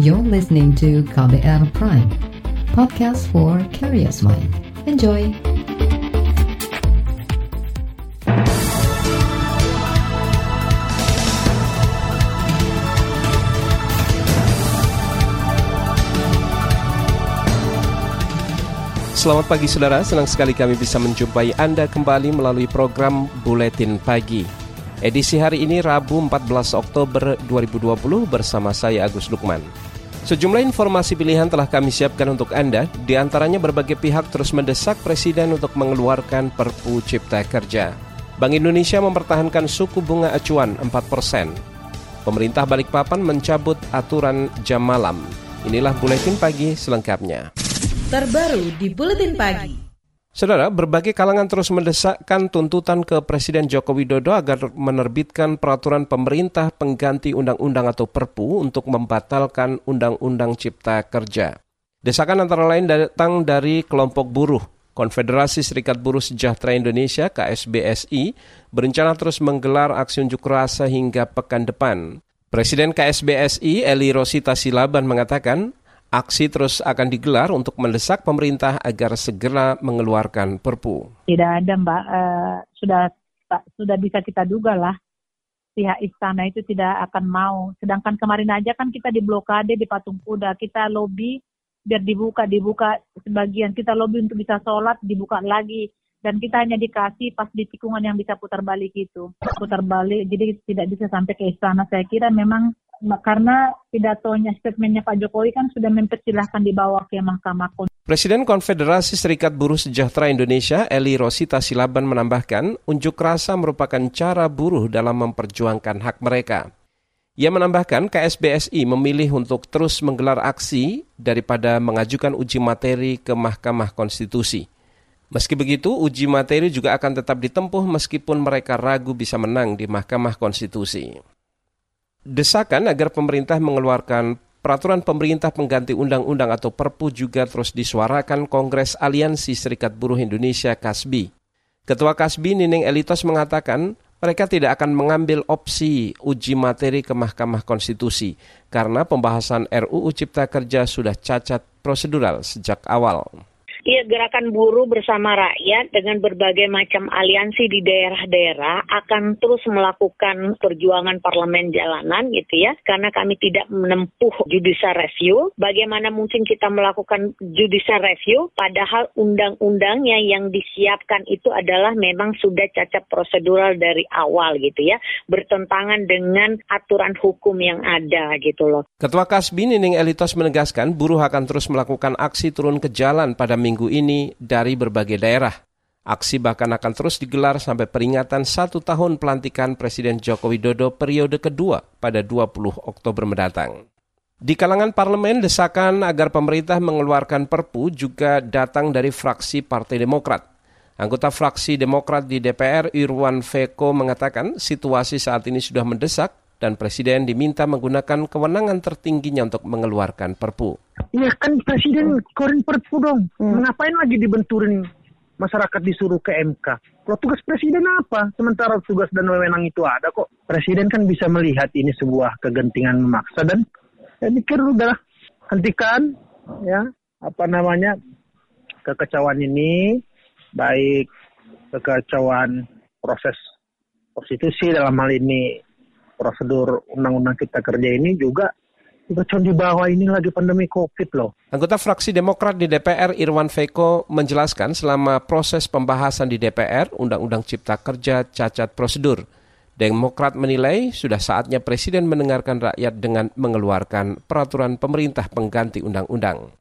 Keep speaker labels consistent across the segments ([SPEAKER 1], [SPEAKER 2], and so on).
[SPEAKER 1] You're listening to KBR Prime, podcast for curious mind. Enjoy!
[SPEAKER 2] Selamat pagi saudara, senang sekali kami bisa menjumpai Anda kembali melalui program Buletin Pagi. Edisi hari ini Rabu 14 Oktober 2020 bersama saya Agus Lukman. Sejumlah informasi pilihan telah kami siapkan untuk Anda, di antaranya berbagai pihak terus mendesak Presiden untuk mengeluarkan Perpu Cipta Kerja. Bank Indonesia mempertahankan suku bunga acuan 4 persen. Pemerintah Balikpapan mencabut aturan jam malam. Inilah Buletin Pagi selengkapnya
[SPEAKER 3] terbaru di Buletin Pagi.
[SPEAKER 2] Saudara, berbagai kalangan terus mendesakkan tuntutan ke Presiden Joko Widodo agar menerbitkan peraturan pemerintah pengganti undang-undang atau Perpu untuk membatalkan Undang-Undang Cipta Kerja. Desakan antara lain datang dari kelompok buruh. Konfederasi Serikat Buruh Sejahtera Indonesia KSBSI berencana terus menggelar aksi unjuk rasa hingga pekan depan. Presiden KSBSI Eli Rosita Silaban mengatakan Aksi terus akan digelar untuk mendesak pemerintah agar segera mengeluarkan Perpu.
[SPEAKER 4] Tidak ada, Mbak. Uh, sudah sudah bisa kita duga lah pihak istana itu tidak akan mau. Sedangkan kemarin aja kan kita di blokade di patung kuda, kita lobby biar dibuka, dibuka sebagian. Kita lobby untuk bisa sholat, dibuka lagi. Dan kita hanya dikasih pas di tikungan yang bisa putar balik itu. Putar balik, jadi tidak bisa sampai ke istana. Saya kira memang karena pidatonya statementnya Pak Jokowi kan sudah mempersilahkan dibawa ke Mahkamah Konstitusi.
[SPEAKER 2] Presiden Konfederasi Serikat Buruh Sejahtera Indonesia Eli Rosita Silaban menambahkan unjuk rasa merupakan cara buruh dalam memperjuangkan hak mereka. Ia menambahkan KSBSI memilih untuk terus menggelar aksi daripada mengajukan uji materi ke Mahkamah Konstitusi. Meski begitu, uji materi juga akan tetap ditempuh meskipun mereka ragu bisa menang di Mahkamah Konstitusi. Desakan agar pemerintah mengeluarkan peraturan pemerintah pengganti undang-undang atau Perpu juga terus disuarakan Kongres Aliansi Serikat Buruh Indonesia KASBI. Ketua KASBI Nining Elitos mengatakan mereka tidak akan mengambil opsi uji materi ke Mahkamah Konstitusi karena pembahasan RUU Cipta Kerja sudah cacat prosedural sejak awal.
[SPEAKER 5] Iya, gerakan buruh bersama rakyat dengan berbagai macam aliansi di daerah-daerah akan terus melakukan perjuangan parlemen jalanan gitu ya, karena kami tidak menempuh judicial review. Bagaimana mungkin kita melakukan judicial review padahal undang-undangnya yang disiapkan itu adalah memang sudah cacat prosedural dari awal gitu ya, bertentangan dengan aturan hukum yang ada gitu loh.
[SPEAKER 2] Ketua Kasbi Nining Elitos menegaskan buruh akan terus melakukan aksi turun ke jalan pada minggu minggu ini dari berbagai daerah. Aksi bahkan akan terus digelar sampai peringatan satu tahun pelantikan Presiden Joko Widodo periode kedua pada 20 Oktober mendatang. Di kalangan parlemen, desakan agar pemerintah mengeluarkan perpu juga datang dari fraksi Partai Demokrat. Anggota fraksi Demokrat di DPR Irwan Veko mengatakan situasi saat ini sudah mendesak dan Presiden diminta menggunakan kewenangan tertingginya untuk mengeluarkan perpu.
[SPEAKER 6] Iya kan Presiden keluarin perpu dong. Hmm. Ngapain lagi dibenturin masyarakat disuruh ke MK? Kalau tugas Presiden apa? Sementara tugas dan wewenang itu ada kok. Presiden kan bisa melihat ini sebuah kegentingan memaksa dan saya pikir udah hentikan ya apa namanya kekecauan ini baik kekecauan proses konstitusi dalam hal ini prosedur undang-undang kita kerja ini juga cuma di bawah ini lagi pandemi COVID loh.
[SPEAKER 2] Anggota fraksi Demokrat di DPR Irwan Veko menjelaskan selama proses pembahasan di DPR Undang-Undang Cipta Kerja cacat prosedur. Demokrat menilai sudah saatnya Presiden mendengarkan rakyat dengan mengeluarkan peraturan pemerintah pengganti undang-undang.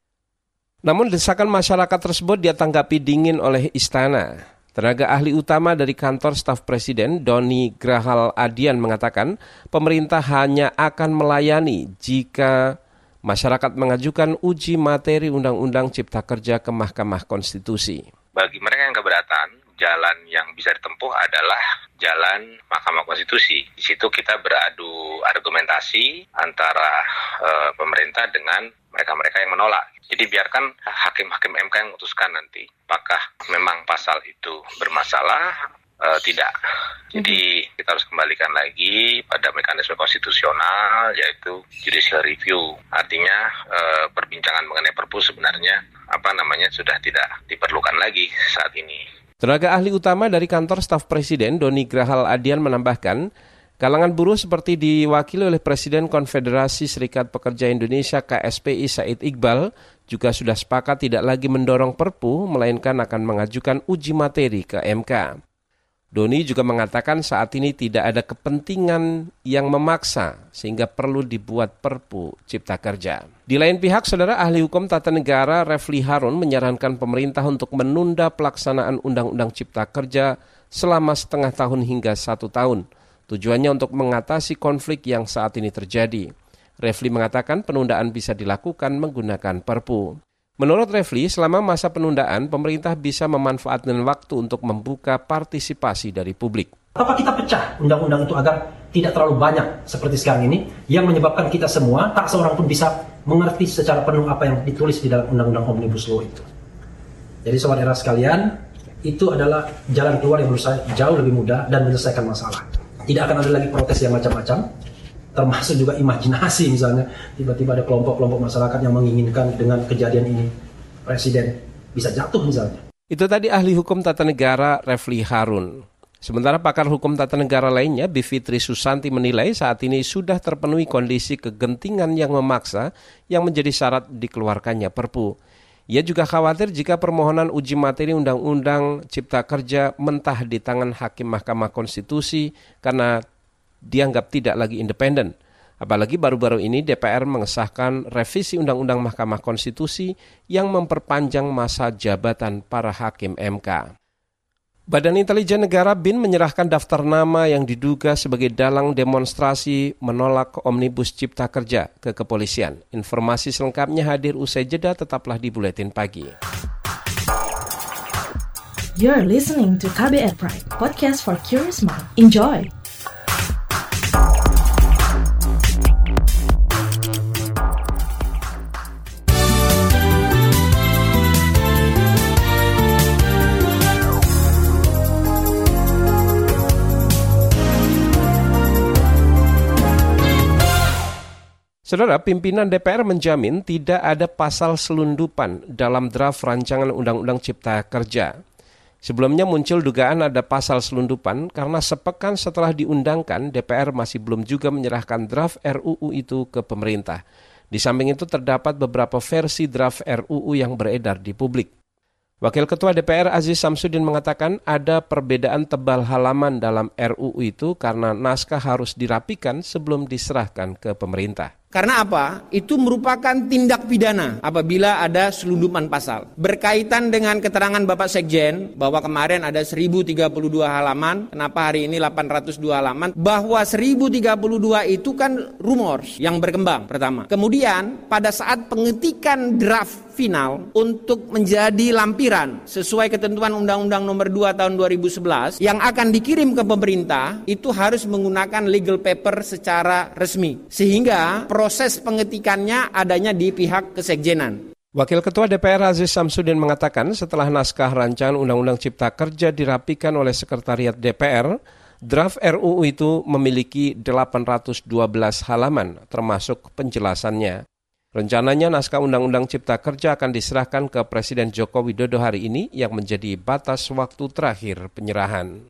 [SPEAKER 2] Namun desakan masyarakat tersebut dia tanggapi dingin oleh istana. Tenaga ahli utama dari kantor staf presiden, Doni Grahal Adian mengatakan, pemerintah hanya akan melayani jika masyarakat mengajukan uji materi Undang-Undang Cipta Kerja ke Mahkamah Konstitusi.
[SPEAKER 7] Bagi mereka yang keberatan, jalan yang bisa ditempuh adalah jalan Mahkamah Konstitusi. Di situ kita beradu argumentasi antara e, pemerintah dengan mereka-mereka yang menolak. Jadi biarkan hakim-hakim MK yang memutuskan nanti apakah memang pasal itu bermasalah uh, tidak. Jadi kita harus kembalikan lagi pada mekanisme konstitusional yaitu judicial review. Artinya eh, perbincangan mengenai Perpu sebenarnya apa namanya sudah tidak diperlukan lagi saat ini.
[SPEAKER 2] Tenaga ahli utama dari kantor staf presiden Doni Grahal Adian menambahkan, kalangan buruh seperti diwakili oleh Presiden Konfederasi Serikat Pekerja Indonesia KSPI Said Iqbal juga sudah sepakat tidak lagi mendorong perpu, melainkan akan mengajukan uji materi ke MK. Doni juga mengatakan saat ini tidak ada kepentingan yang memaksa sehingga perlu dibuat perpu cipta kerja. Di lain pihak, saudara ahli hukum tata negara Refli Harun menyarankan pemerintah untuk menunda pelaksanaan undang-undang cipta kerja selama setengah tahun hingga satu tahun. Tujuannya untuk mengatasi konflik yang saat ini terjadi. Refli mengatakan penundaan bisa dilakukan menggunakan perpu. Menurut Refli, selama masa penundaan, pemerintah bisa memanfaatkan waktu untuk membuka partisipasi dari publik.
[SPEAKER 8] Apa kita pecah undang-undang itu agar tidak terlalu banyak seperti sekarang ini yang menyebabkan kita semua tak seorang pun bisa mengerti secara penuh apa yang ditulis di dalam undang-undang omnibus law itu. Jadi era sekalian, itu adalah jalan keluar yang menurut saya jauh lebih mudah dan menyelesaikan masalah. Tidak akan ada lagi protes yang macam-macam, termasuk juga imajinasi misalnya tiba-tiba ada kelompok-kelompok masyarakat yang menginginkan dengan kejadian ini presiden bisa jatuh misalnya.
[SPEAKER 2] Itu tadi ahli hukum tata negara Refli Harun. Sementara pakar hukum tata negara lainnya, Bivitri Susanti menilai saat ini sudah terpenuhi kondisi kegentingan yang memaksa yang menjadi syarat dikeluarkannya Perpu. Ia juga khawatir jika permohonan uji materi Undang-Undang Cipta Kerja mentah di tangan Hakim Mahkamah Konstitusi karena dianggap tidak lagi independen. Apalagi baru-baru ini DPR mengesahkan revisi Undang-Undang Mahkamah Konstitusi yang memperpanjang masa jabatan para hakim MK. Badan Intelijen Negara BIN menyerahkan daftar nama yang diduga sebagai dalang demonstrasi menolak Omnibus Cipta Kerja ke kepolisian. Informasi selengkapnya hadir usai jeda tetaplah di Buletin Pagi.
[SPEAKER 3] You're listening to KBR Pride, podcast for curious mind. Enjoy!
[SPEAKER 2] Saudara, pimpinan DPR menjamin tidak ada pasal selundupan dalam draft rancangan Undang-Undang Cipta Kerja. Sebelumnya muncul dugaan ada pasal selundupan karena sepekan setelah diundangkan, DPR masih belum juga menyerahkan draft RUU itu ke pemerintah. Di samping itu terdapat beberapa versi draft RUU yang beredar di publik. Wakil Ketua DPR Aziz Samsudin mengatakan ada perbedaan tebal halaman dalam RUU itu karena naskah harus dirapikan sebelum diserahkan ke pemerintah.
[SPEAKER 9] Karena apa? Itu merupakan tindak pidana apabila ada selundupan pasal. Berkaitan dengan keterangan Bapak Sekjen bahwa kemarin ada 1032 halaman, kenapa hari ini 802 halaman? Bahwa 1032 itu kan rumors yang berkembang pertama. Kemudian pada saat pengetikan draft final untuk menjadi lampiran sesuai ketentuan Undang-Undang Nomor 2 Tahun 2011 yang akan dikirim ke pemerintah itu harus menggunakan legal paper secara resmi. Sehingga proses pengetikannya adanya di pihak kesekjenan.
[SPEAKER 2] Wakil Ketua DPR Aziz Samsudin mengatakan setelah naskah rancangan Undang-Undang Cipta Kerja dirapikan oleh Sekretariat DPR, draft RUU itu memiliki 812 halaman termasuk penjelasannya. Rencananya naskah Undang-Undang Cipta Kerja akan diserahkan ke Presiden Joko Widodo hari ini yang menjadi batas waktu terakhir penyerahan.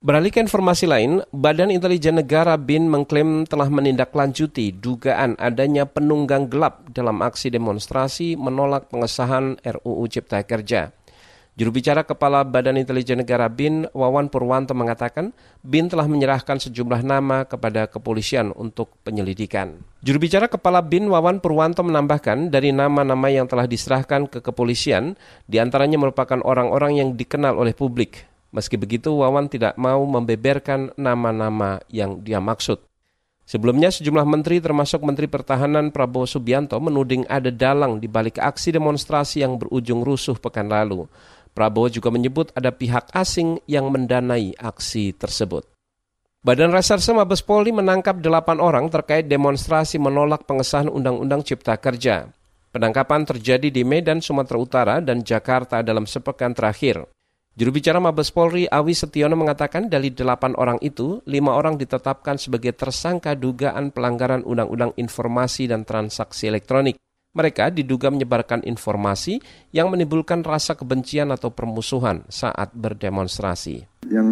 [SPEAKER 2] Beralih ke informasi lain, Badan Intelijen Negara BIN mengklaim telah menindaklanjuti dugaan adanya penunggang gelap dalam aksi demonstrasi menolak pengesahan RUU Cipta Kerja. Juru bicara Kepala Badan Intelijen Negara BIN, Wawan Purwanto mengatakan, BIN telah menyerahkan sejumlah nama kepada kepolisian untuk penyelidikan. Juru bicara Kepala BIN, Wawan Purwanto menambahkan, dari nama-nama yang telah diserahkan ke kepolisian, di antaranya merupakan orang-orang yang dikenal oleh publik, Meski begitu, Wawan tidak mau membeberkan nama-nama yang dia maksud. Sebelumnya, sejumlah menteri termasuk Menteri Pertahanan Prabowo Subianto menuding ada dalang di balik aksi demonstrasi yang berujung rusuh pekan lalu. Prabowo juga menyebut ada pihak asing yang mendanai aksi tersebut. Badan Reserse Mabes Polri menangkap delapan orang terkait demonstrasi menolak pengesahan Undang-Undang Cipta Kerja. Penangkapan terjadi di Medan, Sumatera Utara dan Jakarta dalam sepekan terakhir. Juru bicara Mabes Polri Awi Setiono mengatakan dari delapan orang itu, lima orang ditetapkan sebagai tersangka dugaan pelanggaran Undang-Undang Informasi dan Transaksi Elektronik. Mereka diduga menyebarkan informasi yang menimbulkan rasa kebencian atau permusuhan saat berdemonstrasi.
[SPEAKER 10] Yang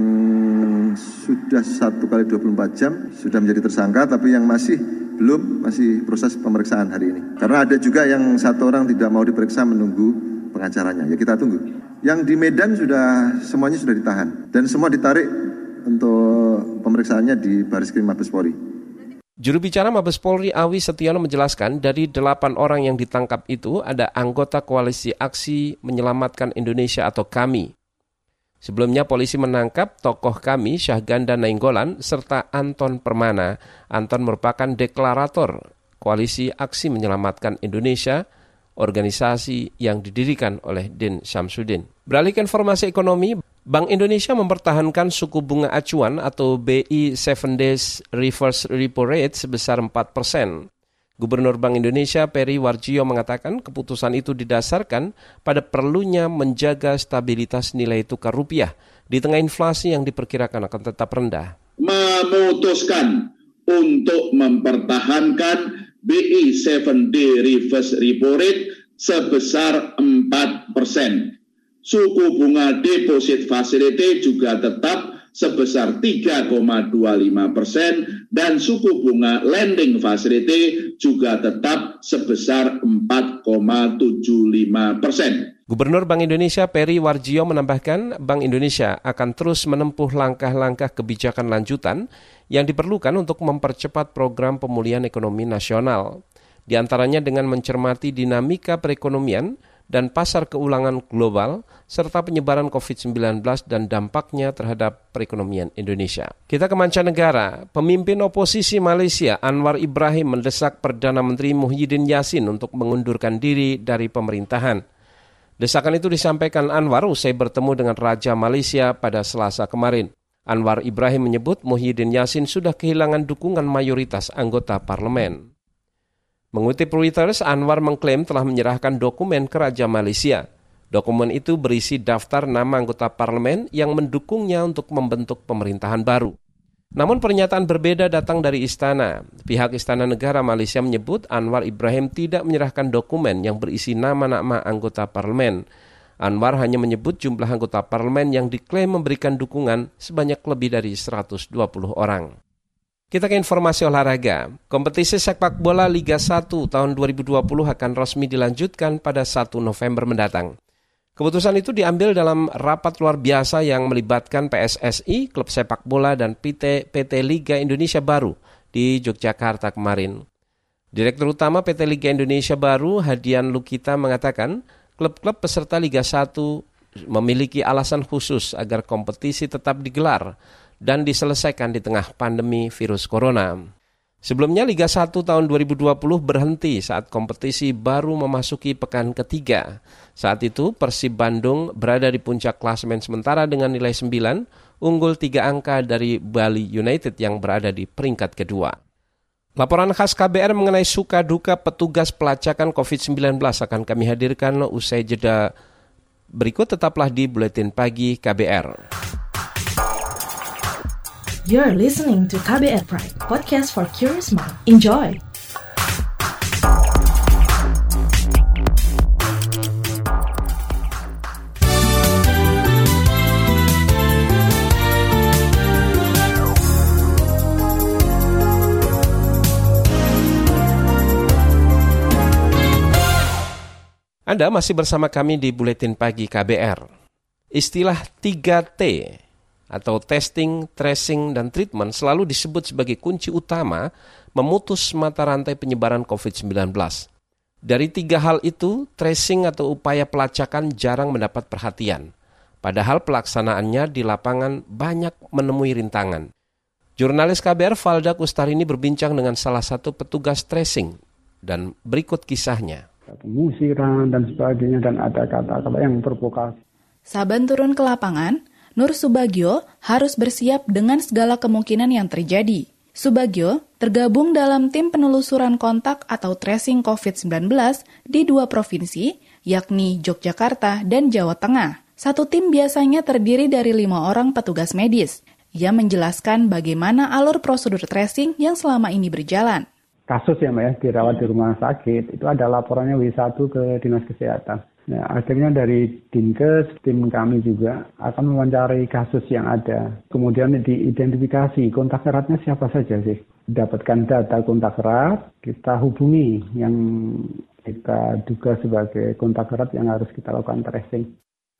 [SPEAKER 10] sudah satu kali 24 jam sudah menjadi tersangka, tapi yang masih belum masih proses pemeriksaan hari ini. Karena ada juga yang satu orang tidak mau diperiksa menunggu pengacaranya. Ya kita tunggu. Yang di Medan sudah semuanya sudah ditahan dan semua ditarik untuk pemeriksaannya di Baris Krim Mabes Polri.
[SPEAKER 2] Juru bicara Mabes Polri Awi Setiono menjelaskan dari delapan orang yang ditangkap itu ada anggota koalisi aksi menyelamatkan Indonesia atau KAMI. Sebelumnya polisi menangkap tokoh kami Syahganda Nainggolan serta Anton Permana. Anton merupakan deklarator koalisi aksi menyelamatkan Indonesia organisasi yang didirikan oleh Din Syamsuddin. Beralih ke informasi ekonomi, Bank Indonesia mempertahankan suku bunga acuan atau BI 7 Days Reverse Repo Rate sebesar 4 persen. Gubernur Bank Indonesia Peri Warjio mengatakan keputusan itu didasarkan pada perlunya menjaga stabilitas nilai tukar rupiah di tengah inflasi yang diperkirakan akan tetap rendah.
[SPEAKER 11] Memutuskan untuk mempertahankan BI 7D reverse repo rate sebesar 4 persen. Suku bunga deposit facility juga tetap sebesar 3,25 persen dan suku bunga lending facility juga tetap sebesar 4,75 persen.
[SPEAKER 2] Gubernur Bank Indonesia Peri Warjio menambahkan Bank Indonesia akan terus menempuh langkah-langkah kebijakan lanjutan yang diperlukan untuk mempercepat program pemulihan ekonomi nasional. Di antaranya dengan mencermati dinamika perekonomian dan pasar keulangan global, serta penyebaran COVID-19 dan dampaknya terhadap perekonomian Indonesia. Kita ke mancanegara, pemimpin oposisi Malaysia Anwar Ibrahim mendesak Perdana Menteri Muhyiddin Yassin untuk mengundurkan diri dari pemerintahan. Desakan itu disampaikan Anwar usai bertemu dengan Raja Malaysia pada Selasa kemarin. Anwar Ibrahim menyebut Muhyiddin Yassin sudah kehilangan dukungan mayoritas anggota parlemen. Mengutip Reuters, Anwar mengklaim telah menyerahkan dokumen ke Raja Malaysia. Dokumen itu berisi daftar nama anggota parlemen yang mendukungnya untuk membentuk pemerintahan baru. Namun pernyataan berbeda datang dari istana. Pihak Istana Negara Malaysia menyebut Anwar Ibrahim tidak menyerahkan dokumen yang berisi nama-nama anggota parlemen. Anwar hanya menyebut jumlah anggota parlemen yang diklaim memberikan dukungan sebanyak lebih dari 120 orang. Kita ke informasi olahraga. Kompetisi sepak bola Liga 1 tahun 2020 akan resmi dilanjutkan pada 1 November mendatang. Keputusan itu diambil dalam rapat luar biasa yang melibatkan PSSI, klub sepak bola, dan PT, PT Liga Indonesia Baru di Yogyakarta kemarin. Direktur Utama PT Liga Indonesia Baru, Hadian Lukita, mengatakan klub-klub peserta Liga 1 memiliki alasan khusus agar kompetisi tetap digelar dan diselesaikan di tengah pandemi virus corona. Sebelumnya Liga 1 tahun 2020 berhenti saat kompetisi baru memasuki pekan ketiga. Saat itu Persib Bandung berada di puncak klasemen sementara dengan nilai 9, unggul 3 angka dari Bali United yang berada di peringkat kedua. Laporan khas KBR mengenai suka duka petugas pelacakan COVID-19 akan kami hadirkan usai jeda berikut tetaplah di Buletin Pagi KBR.
[SPEAKER 3] You're listening to KBR Pride, podcast for curious mind. Enjoy!
[SPEAKER 2] Anda masih bersama kami di Buletin Pagi KBR. Istilah 3T atau testing, tracing, dan treatment selalu disebut sebagai kunci utama memutus mata rantai penyebaran COVID-19. Dari tiga hal itu, tracing atau upaya pelacakan jarang mendapat perhatian. Padahal pelaksanaannya di lapangan banyak menemui rintangan. Jurnalis KBR Valda Kustarini berbincang dengan salah satu petugas tracing dan berikut kisahnya.
[SPEAKER 12] Pengusiran dan sebagainya dan ada kata-kata yang provokasi.
[SPEAKER 13] Saban turun ke lapangan, Nur Subagio harus bersiap dengan segala kemungkinan yang terjadi. Subagio tergabung dalam tim penelusuran kontak atau tracing COVID-19 di dua provinsi, yakni Yogyakarta dan Jawa Tengah. Satu tim biasanya terdiri dari lima orang petugas medis. Ia menjelaskan bagaimana alur prosedur tracing yang selama ini berjalan.
[SPEAKER 12] Kasus ya Mbak ya, dirawat di rumah sakit, itu ada laporannya W1 ke Dinas Kesehatan. Nah, akhirnya dari Dinkes, tim kami juga akan mewawancarai kasus yang ada. Kemudian diidentifikasi kontak eratnya siapa saja sih. Dapatkan data kontak erat, kita hubungi yang kita duga sebagai kontak erat yang harus kita lakukan tracing.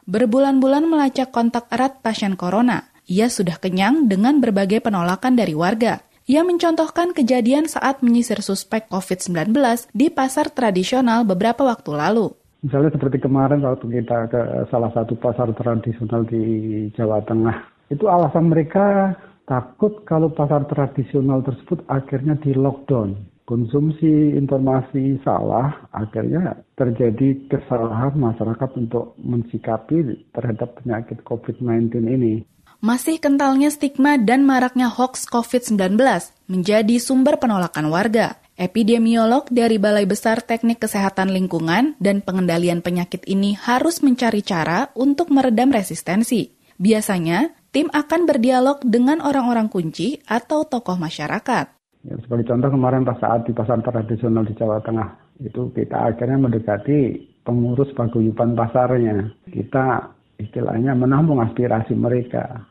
[SPEAKER 13] Berbulan-bulan melacak kontak erat pasien corona, ia sudah kenyang dengan berbagai penolakan dari warga. Ia mencontohkan kejadian saat menyisir suspek COVID-19 di pasar tradisional beberapa waktu lalu.
[SPEAKER 12] Misalnya seperti kemarin waktu kita ke salah satu pasar tradisional di Jawa Tengah, itu alasan mereka takut kalau pasar tradisional tersebut akhirnya di lockdown. Konsumsi informasi salah, akhirnya terjadi kesalahan masyarakat untuk mensikapi terhadap penyakit COVID-19 ini.
[SPEAKER 13] Masih kentalnya stigma dan maraknya hoax COVID-19 menjadi sumber penolakan warga. Epidemiolog dari Balai Besar Teknik Kesehatan Lingkungan dan Pengendalian Penyakit ini harus mencari cara untuk meredam resistensi. Biasanya, tim akan berdialog dengan orang-orang kunci atau tokoh masyarakat.
[SPEAKER 12] Ya, sebagai contoh kemarin pas saat di pasar tradisional di Jawa Tengah, itu kita akhirnya mendekati pengurus paguyuban pasarnya. Kita istilahnya menampung aspirasi mereka.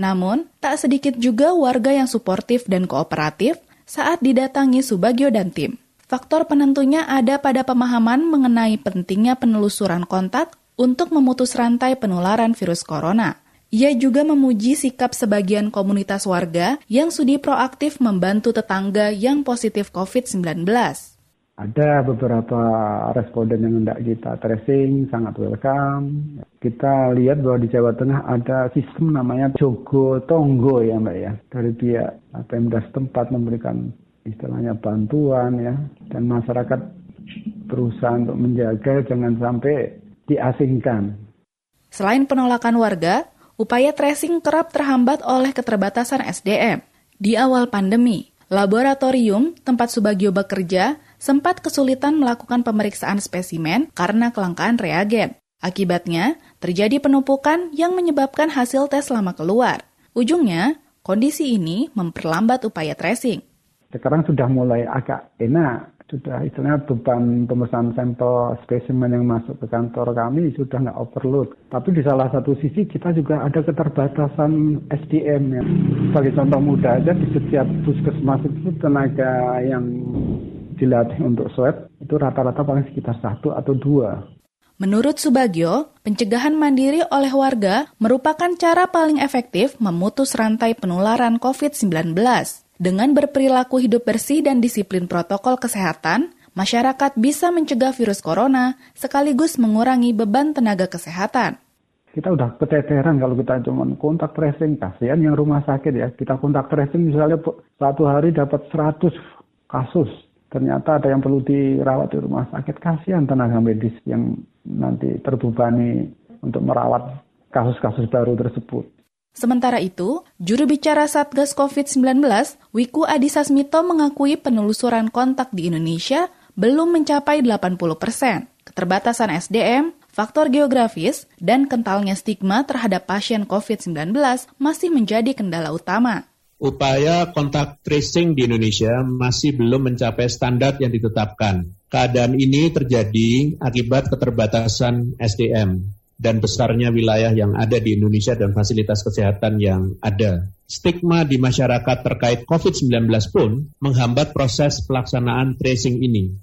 [SPEAKER 13] Namun, tak sedikit juga warga yang suportif dan kooperatif saat didatangi Subagio dan tim. Faktor penentunya ada pada pemahaman mengenai pentingnya penelusuran kontak untuk memutus rantai penularan virus corona. Ia juga memuji sikap sebagian komunitas warga yang sudi proaktif membantu tetangga yang positif COVID-19.
[SPEAKER 12] Ada beberapa responden yang hendak kita tracing, sangat welcome. Kita lihat bahwa di Jawa Tengah ada sistem namanya Jogo Tonggo ya Mbak ya. Dari pihak Pemda setempat memberikan istilahnya bantuan ya. Dan masyarakat berusaha untuk menjaga jangan sampai diasingkan.
[SPEAKER 13] Selain penolakan warga, upaya tracing kerap terhambat oleh keterbatasan SDM. Di awal pandemi, laboratorium tempat Subagio bekerja sempat kesulitan melakukan pemeriksaan spesimen karena kelangkaan reagen. Akibatnya, terjadi penumpukan yang menyebabkan hasil tes lama keluar. Ujungnya, kondisi ini memperlambat upaya tracing.
[SPEAKER 12] Sekarang sudah mulai agak enak, sudah istilahnya beban pemesan sampel spesimen yang masuk ke kantor kami sudah nggak overload. Tapi di salah satu sisi kita juga ada keterbatasan SDM ya. Sebagai contoh mudah aja di setiap puskesmas itu tenaga yang dilatih untuk swab itu rata-rata paling sekitar satu atau dua.
[SPEAKER 13] Menurut Subagio, pencegahan mandiri oleh warga merupakan cara paling efektif memutus rantai penularan COVID-19. Dengan berperilaku hidup bersih dan disiplin protokol kesehatan, masyarakat bisa mencegah virus corona sekaligus mengurangi beban tenaga kesehatan.
[SPEAKER 12] Kita udah keteteran kalau kita cuma kontak tracing, kasihan yang rumah sakit ya. Kita kontak tracing misalnya satu hari dapat 100 kasus ternyata ada yang perlu dirawat di rumah sakit, kasihan tenaga medis yang nanti terbebani untuk merawat kasus-kasus baru tersebut.
[SPEAKER 13] Sementara itu, juru bicara Satgas COVID-19, Wiku Adhisa Smito mengakui penelusuran kontak di Indonesia belum mencapai 80 persen. Keterbatasan SDM, faktor geografis, dan kentalnya stigma terhadap pasien COVID-19 masih menjadi kendala utama
[SPEAKER 14] upaya kontak tracing di Indonesia masih belum mencapai standar yang ditetapkan. Keadaan ini terjadi akibat keterbatasan SDM dan besarnya wilayah yang ada di Indonesia dan fasilitas kesehatan yang ada. Stigma di masyarakat terkait COVID-19 pun menghambat proses pelaksanaan tracing ini.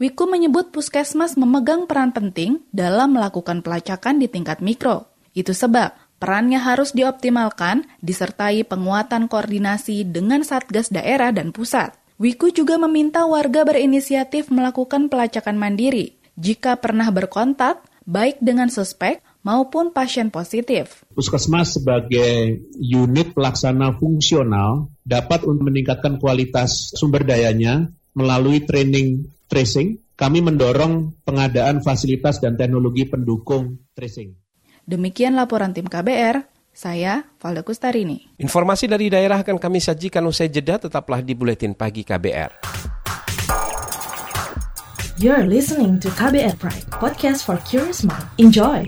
[SPEAKER 13] Wiku menyebut puskesmas memegang peran penting dalam melakukan pelacakan di tingkat mikro. Itu sebab Perannya harus dioptimalkan, disertai penguatan koordinasi dengan Satgas daerah dan pusat. Wiku juga meminta warga berinisiatif melakukan pelacakan mandiri jika pernah berkontak, baik dengan suspek maupun pasien positif.
[SPEAKER 14] Puskesmas sebagai unit pelaksana fungsional dapat untuk meningkatkan kualitas sumber dayanya melalui training tracing. Kami mendorong pengadaan fasilitas dan teknologi pendukung tracing.
[SPEAKER 13] Demikian laporan tim KBR, saya Valda Kustarini.
[SPEAKER 2] Informasi dari daerah akan kami sajikan usai jeda, tetaplah di Buletin Pagi KBR.
[SPEAKER 3] You're listening to KBR Pride, podcast for curious mind. Enjoy!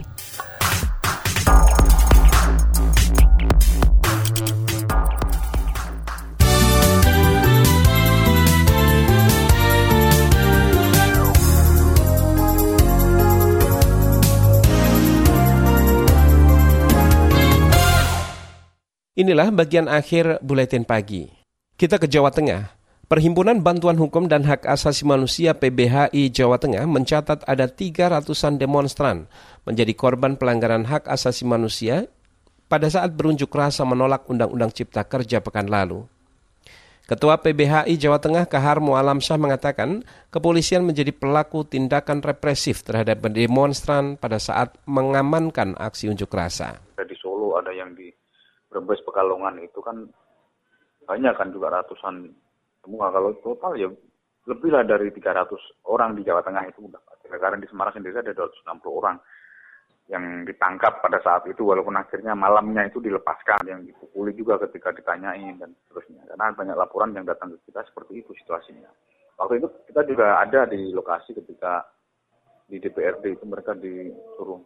[SPEAKER 2] Inilah bagian akhir buletin pagi. Kita ke Jawa Tengah. Perhimpunan Bantuan Hukum dan Hak Asasi Manusia PBHI Jawa Tengah mencatat ada 300-an demonstran menjadi korban pelanggaran hak asasi manusia pada saat berunjuk rasa menolak Undang-Undang Cipta Kerja pekan lalu. Ketua PBHI Jawa Tengah Kahar Mualam Syah mengatakan kepolisian menjadi pelaku tindakan represif terhadap demonstran pada saat mengamankan aksi unjuk rasa.
[SPEAKER 15] Di Solo ada yang di Brebes Pekalongan itu kan banyak kan juga ratusan semua. Kalau total ya lebih lah dari 300 orang di Jawa Tengah itu udah. Karena di Semarang sendiri ada 260 orang yang ditangkap pada saat itu. Walaupun akhirnya malamnya itu dilepaskan yang dipukuli juga ketika ditanyain dan seterusnya. Karena banyak laporan yang datang ke kita seperti itu situasinya. Waktu itu kita juga ada di lokasi ketika di DPRD itu mereka disuruh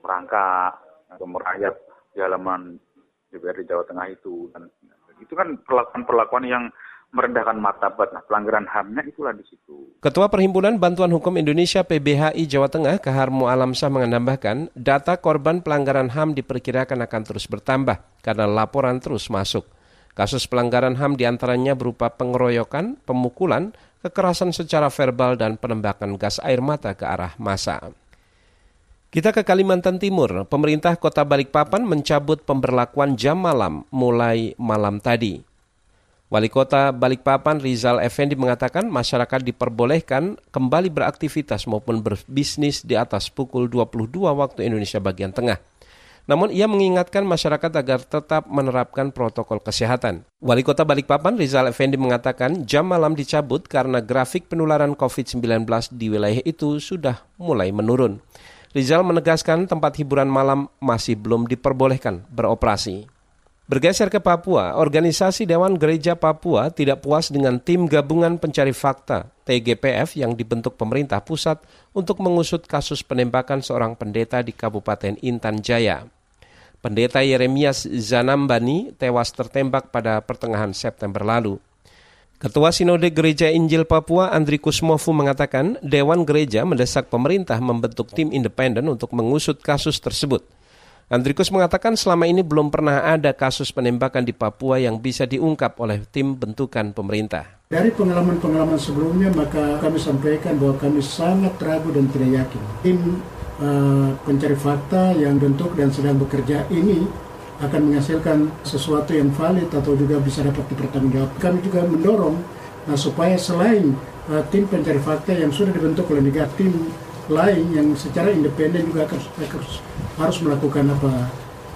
[SPEAKER 15] merangkak atau merayap di halaman DPRD Jawa Tengah itu. Dan itu kan perlakuan-perlakuan yang merendahkan martabat. Nah, pelanggaran HAM-nya itulah di situ.
[SPEAKER 2] Ketua Perhimpunan Bantuan Hukum Indonesia PBHI Jawa Tengah, Kaharmu Alamsah menambahkan, data korban pelanggaran HAM diperkirakan akan terus bertambah karena laporan terus masuk. Kasus pelanggaran HAM di antaranya berupa pengeroyokan, pemukulan, kekerasan secara verbal, dan penembakan gas air mata ke arah masa. Kita ke Kalimantan Timur, pemerintah kota Balikpapan mencabut pemberlakuan jam malam mulai malam tadi. Wali Kota Balikpapan Rizal Effendi mengatakan masyarakat diperbolehkan kembali beraktivitas maupun berbisnis di atas pukul 22 waktu Indonesia bagian tengah. Namun ia mengingatkan masyarakat agar tetap menerapkan protokol kesehatan. Wali Kota Balikpapan Rizal Effendi mengatakan jam malam dicabut karena grafik penularan COVID-19 di wilayah itu sudah mulai menurun. Rizal menegaskan tempat hiburan malam masih belum diperbolehkan beroperasi. Bergeser ke Papua, organisasi Dewan Gereja Papua tidak puas dengan tim gabungan pencari fakta TGPF yang dibentuk pemerintah pusat untuk mengusut kasus penembakan seorang pendeta di Kabupaten Intan Jaya. Pendeta Yeremias Zanambani tewas tertembak pada pertengahan September lalu. Ketua Sinode Gereja Injil Papua Andri Kusmofu mengatakan Dewan Gereja mendesak pemerintah membentuk tim independen untuk mengusut kasus tersebut. Andrikus mengatakan selama ini belum pernah ada kasus penembakan di Papua yang bisa diungkap oleh tim bentukan pemerintah.
[SPEAKER 16] Dari pengalaman-pengalaman sebelumnya, maka kami sampaikan bahwa kami sangat ragu dan tidak yakin. Tim uh, pencari fakta yang bentuk dan sedang bekerja ini akan menghasilkan sesuatu yang valid atau juga bisa dapat dipertanggungjawabkan. Kami juga mendorong nah, supaya selain uh, tim pencari fakta yang sudah dibentuk oleh negara, tim lain yang secara independen juga harus, harus melakukan apa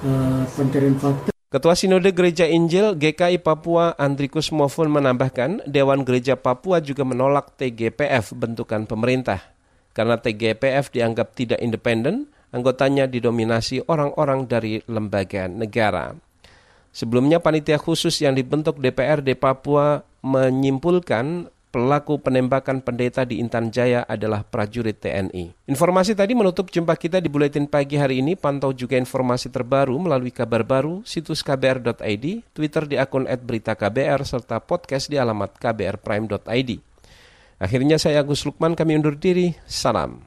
[SPEAKER 16] uh, pencarian fakta.
[SPEAKER 2] Ketua Sinode Gereja Injil GKI Papua Andrikus Mofun menambahkan, Dewan Gereja Papua juga menolak TGPF bentukan pemerintah. Karena TGPF dianggap tidak independen, anggotanya didominasi orang-orang dari lembaga negara. Sebelumnya panitia khusus yang dibentuk DPRD Papua menyimpulkan pelaku penembakan pendeta di Intan Jaya adalah prajurit TNI. Informasi tadi menutup jumpa kita di Buletin Pagi hari ini. Pantau juga informasi terbaru melalui kabar baru, situs kbr.id, Twitter di akun @beritaKBR, serta podcast di alamat kbrprime.id. Akhirnya saya Agus Lukman, kami undur diri. Salam.